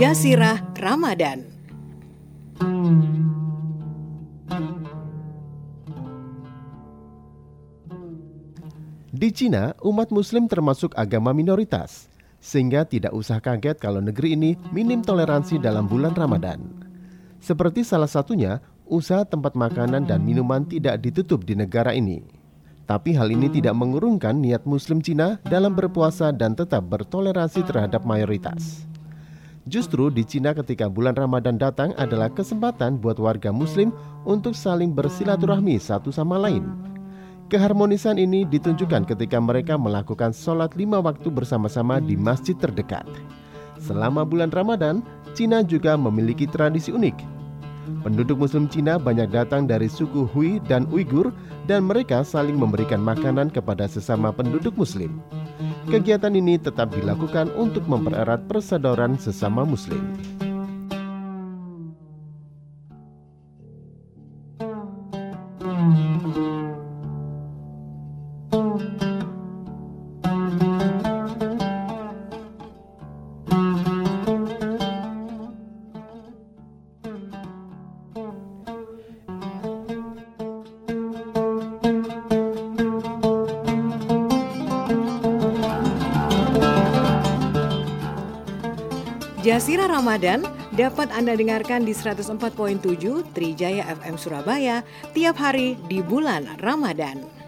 Jasirah Ramadan. Di Cina, umat Muslim termasuk agama minoritas, sehingga tidak usah kaget kalau negeri ini minim toleransi dalam bulan Ramadan. Seperti salah satunya, usaha tempat makanan dan minuman tidak ditutup di negara ini. Tapi hal ini tidak mengurungkan niat Muslim Cina dalam berpuasa dan tetap bertoleransi terhadap mayoritas. Justru di Cina ketika bulan Ramadan datang adalah kesempatan buat warga Muslim untuk saling bersilaturahmi satu sama lain. Keharmonisan ini ditunjukkan ketika mereka melakukan sholat lima waktu bersama-sama di masjid terdekat. Selama bulan Ramadan, Cina juga memiliki tradisi unik, Penduduk Muslim Cina banyak datang dari suku Hui dan Uighur dan mereka saling memberikan makanan kepada sesama penduduk Muslim. Kegiatan ini tetap dilakukan untuk mempererat persaudaraan sesama Muslim. Jasira Ramadan dapat Anda dengarkan di 104.7 Trijaya FM Surabaya tiap hari di bulan Ramadan.